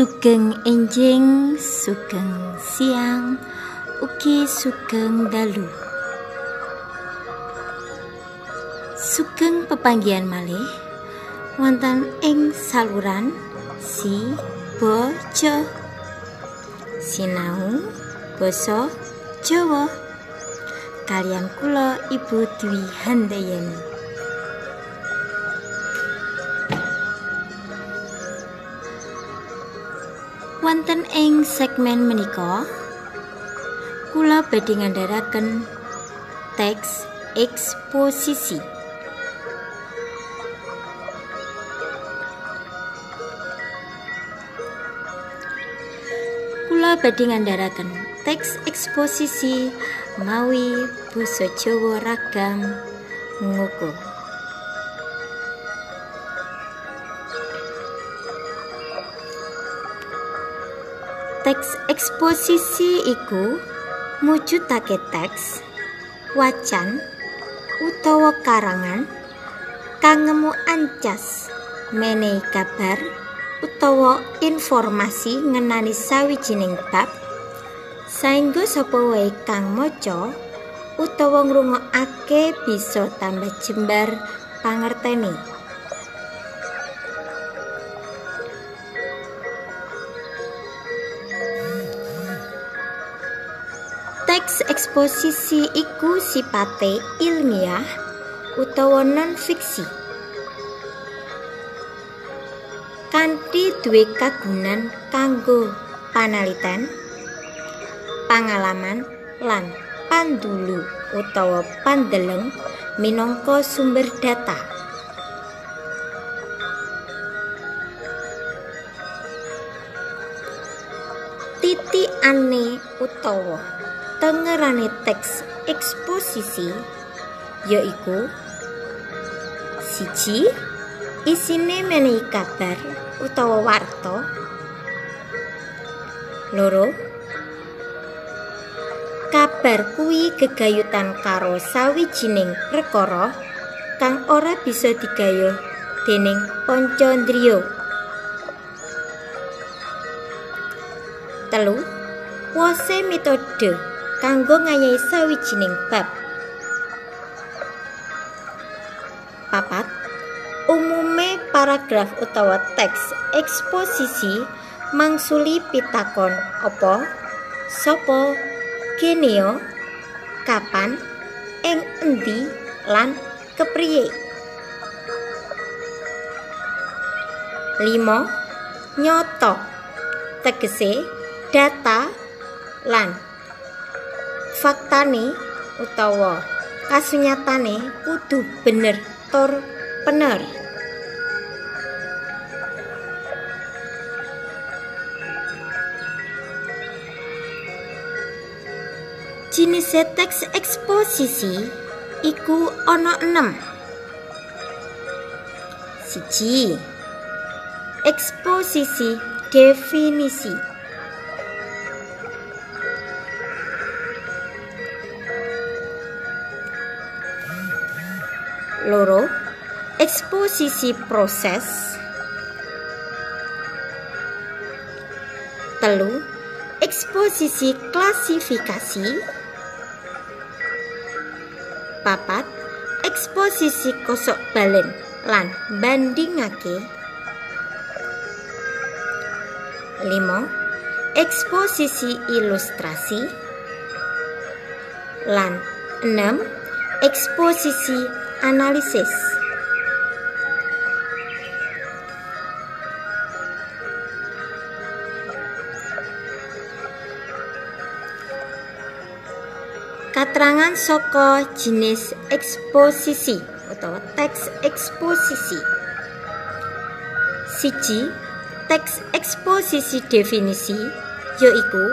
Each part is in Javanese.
Sugeng enjing, sugeng siang, ugi sugeng dalu. Sugeng pepanggian malih wonten ing saluran si bojo sinau basa Jawa kalian kula Ibu Dwi Handayani. Ing segmen menika kula badhe ngandharaken teks eksposisi. Kula badhe ngandharaken teks eksposisi mawi basa Jawa ragam ngukuh. Teks eksposisi iku mujudake teks, wacan utawa karangan kang ngemu ancas menehi kabar utawa informasi ngenani sawijining bab saengga sapa wae kang maca utawa ngrungokake bisa tambah jembar pangerteni. Eksposisi iku sipate ilmiah utawa non fiksi. Kanthi duwe kagunan kanggo panaliten, pangalaman lan pandulu utawa pandeleng minangka sumber data. Titikane utawa tengerane teks eksposisi yaiku siji isine menehi kabar utawa warta. Loro kabar kuwi gegayutan karo sawijining perkara kang ora bisa digayuh dening panca ndriya telu wose metode kanggo ngayahi sawijining bab. Papat, umume paragraf utawa teks eksposisi mangsuli pitakon apa, sopo, geneo, kapan, ing endi, lan kepriye. Limo, nyoto, tegese, data, lan faktane utawa kasunyatane kudu bener tur bener. Jinis teks eksposisi iku ana 6. Siji Eksposisi definisi loro eksposisi proses. Telu eksposisi klasifikasi. Papat eksposisi kosok balen lan bandingake. Limo eksposisi ilustrasi. Lan 6 eksposisi analisis Katerangan saka jenis eksposisi utawa teks eksposisi. Siji, teks eksposisi definisi yaiku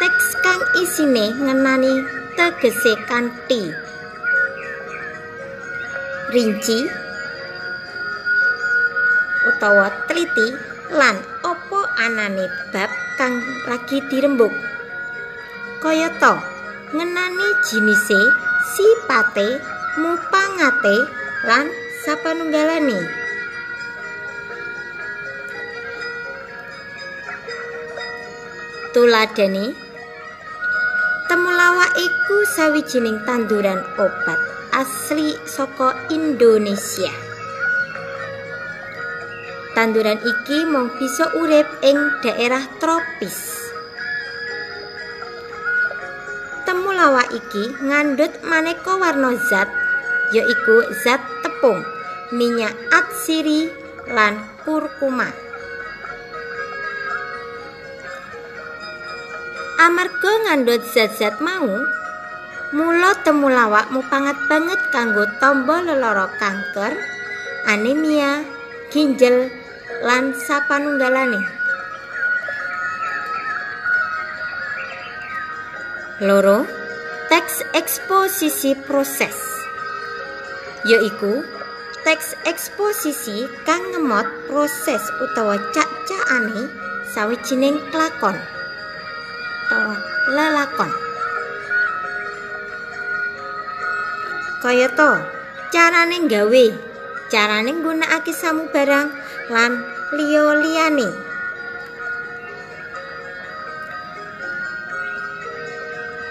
teks kang isine ngenani tegese kanthi rinci utawa teliti lan opo anane bab kang lagi dirembuk kayata ngenani jinise sipate mupangate lan sapanunggalane. Tuladeni Temulawak iku sawijining tanduran obat asli saka Indonesia. Tanduran iki mung bisa urip ing daerah tropis. Temulawak iki ngandhut maneka warna zat yaiku zat tepung, minyak atsiri lan kurkuma. Amarga ngandhut zat-zat mau, mula temulawak mupangat banget kanggo tombo lelara kanker, anemia, ginjal, lan sapanunggalane. Loro, teks eksposisi proses yaiku teks eksposisi kang ngemot proses utawa cak-cakane sawijining kelakon. utawa lelakon. Kayata carane gawe, carane nggunakake samu barang lan liya-liyane.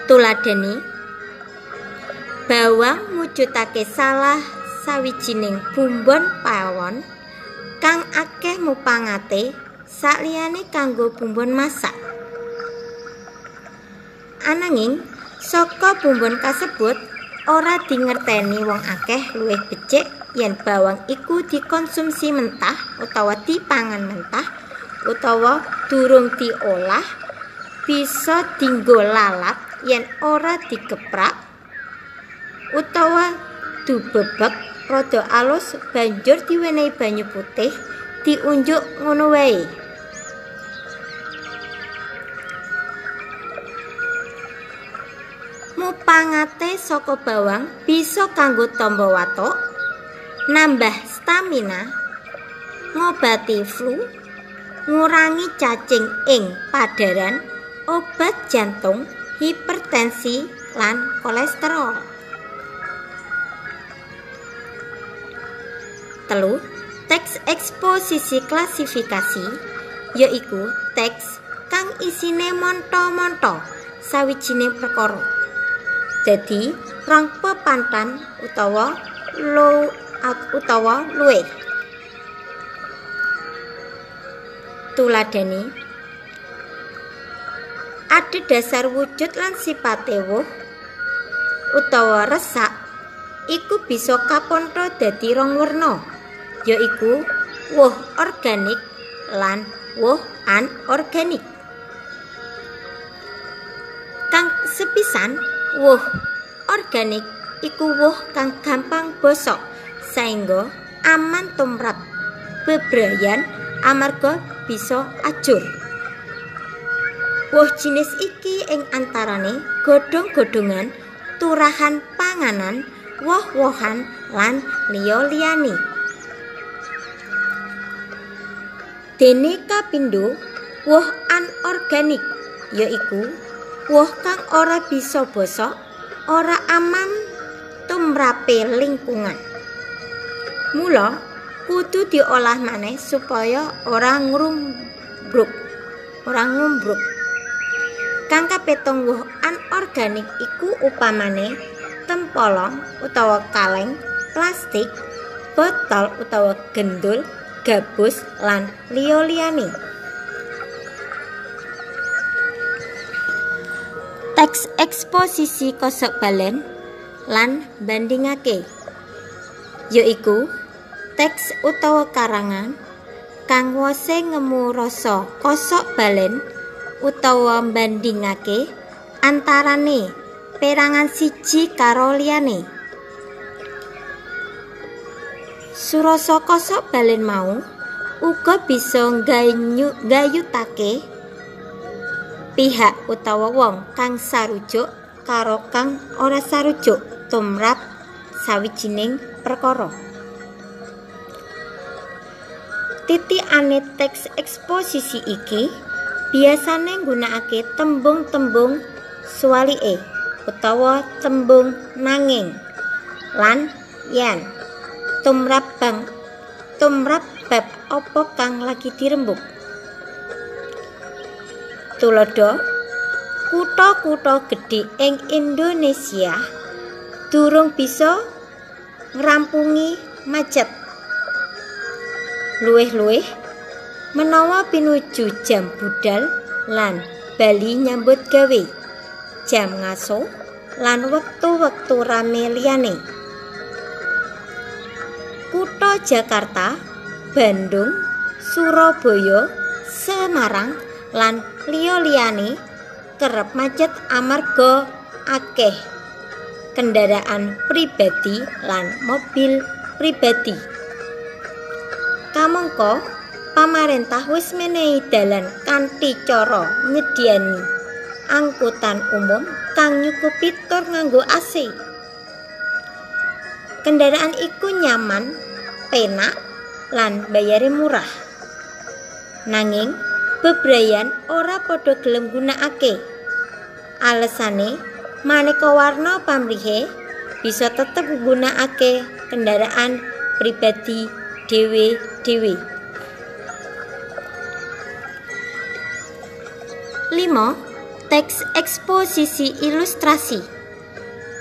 Tuladeni bawang mujudake salah sawijining bumbon pawon kang akeh mupangate sakliyane kanggo bumbon masak. Ananging saka bumbon kasebut ora dingerteni wong akeh luwih becik yen bawang iku dikonsumsi mentah utawa dipangan mentah utawa durung diolah bisa dinggo lalat yen ora dikeprak utawa dubebek rada alus banjur diwenehi banyu putih diunjuk ngono wae. Mupangate saka bawang bisa kanggo tamba watuk, nambah stamina, ngobati flu, ngurangi cacing ing padaran, obat jantung, hipertensi, lan kolesterol. Telu, teks eksposisi klasifikasi yaiku teks kang isine monto-monto sawijining perkara. Dadi rong pepantan utawa low utawa luwe tuladeni ada dasar wujud lan sipate wuh utawa resak iku bisa kaponto dadi rong werna yaiku wuh organik lan wuh anorganik. Kang sepisan Wuh, organik iku wuh kang gampang bosok saengga aman tumrap bebrayan amarga bisa ajur. Wuh jenis iki ing antarane godhong-godhongan, turahan panganan, woh-wohan lan liya-liyane. Dene kapindo, wuh anorganik yaiku woh kang ora bisa bosok, ora aman tumrape lingkungan. Mula kudu diolah maneh supaya ora ngrumbruk. Ora ngumbruk. Kang kapetong woh anorganik iku upamane tempolong utawa kaleng, plastik, botol utawa gendul, gabus lan liya-liyane. Teks eksposisi kosok balen lan bandingake yaiku teks utawa karangan kang wose ngemu rasa kosok balen utawa bandingake antarane perangan siji karo liyane. Surasa kosok balen mau uga bisa gayutake pihak utawa wong kang sarujuk karo kang ora sarujuk tumrap sawijining perkara. Titi ane teks eksposisi iki biasane nggunakake tembung-tembung swalike utawa tembung nanging lan yen tumrap bang tumrap bab apa kang lagi dirembuk. Tulodo kutha-kutha gedhe ing Indonesia durung bisa ngrampungi macet. Luwih-luwih menawa pinuju jam budal lan bali nyambut gawe jam ngaso lan wektu-wektu rame liyane. Kutha Jakarta, Bandung, Surabaya, Semarang lan liya-liyane kerep macet amarga akeh kendaraan pribadi lan mobil pribadi. Kamangka pamarentah wis menehi dalan kanthi cara nyediani angkutan umum kang nyukupi tur nganggo AC. Kendaraan iku nyaman, penak, lan bayare murah. Nanging bebrayan ora padha gelem gunakake. Alesane maneka warna pamrihe bisa tetep gunakake kendaraan pribadi dhewe-dhewe. 5. Teks eksposisi ilustrasi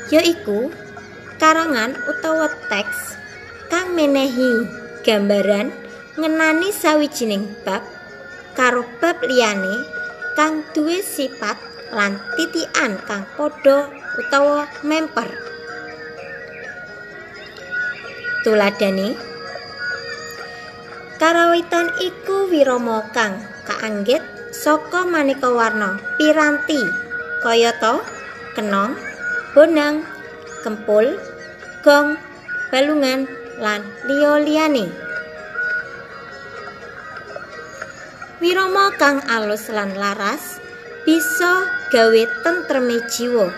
yaiku karangan utawa teks kang menehi gambaran ngenani sawijining bab karo bab liyane kang duwe sifat lan titian kang padha utawa memper. Tuladhane Karawitan iku wirama kang kaanggit saka maneka warna piranti kayata kenong, bonang, kempul, gong, balungan lan liya-liyane. Wirama kang alus lan laras bisa gawe tentreme jiwa.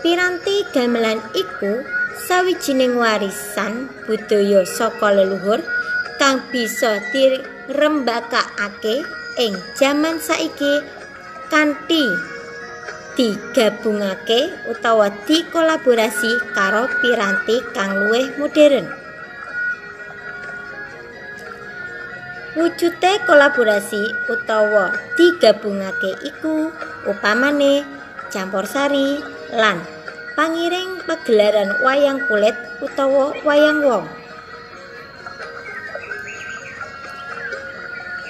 Piranti gamelan iku sawijining warisan budaya saka leluhur kang bisa dirembakake ing jaman saiki kanthi digabungake utawa dikolaborasi karo piranti kang luwih modern. Wujute kolaborasi utawa digabungake iku upamane campur sari lan pangiring pagelaran wayang kulit utawa wayang wong.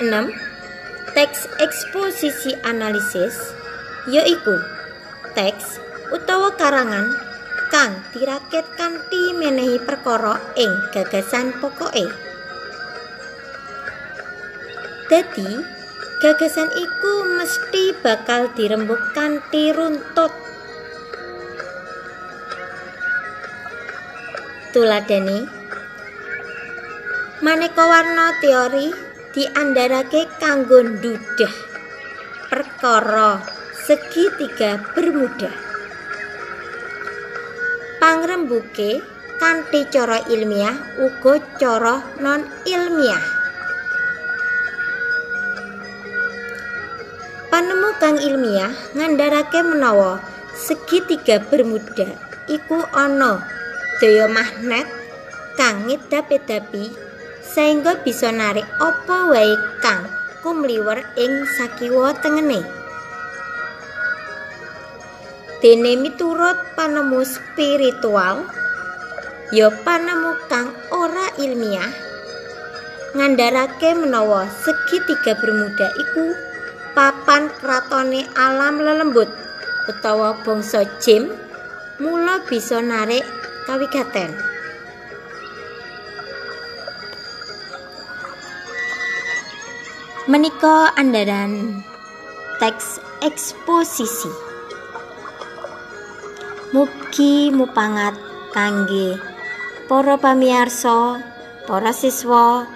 6. Teks eksposisi analisis yaiku teks utawa karangan kang dirakit kanthi menehi perkara ing gagasan pokoke. Dadi, gagasan iku mesti bakal dirembuk kanthi runtut. Tuladene Maneka warna teori diandharake kanggo ndudah perkara segitiga bermuda. Pangrembuke kanthi cara ilmiah uga cara non ilmiah. Panemu kang ilmiah ngandharake menawa segitiga bermuda iku ana daya magnet kang ngedap-edapi sehingga bisa narik apa wae kang kumliwer ing sakiwa tengene. Dene miturut panemu spiritual ya panemu kang ora ilmiah ngandharake menawa segitiga bermuda iku papan kratone alam lelembut utawa bangsa jim mula bisa narik kawigaten. Menika andaran teks eksposisi. Mugi mupangat kangge para pamiarsa para siswa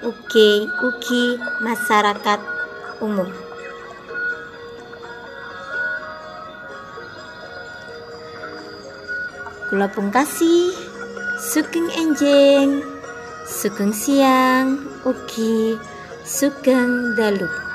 ugi ugi masyarakat umum Kula pungkasi. Sugeng enjing. Sugeng siang. Ugi sugeng dalu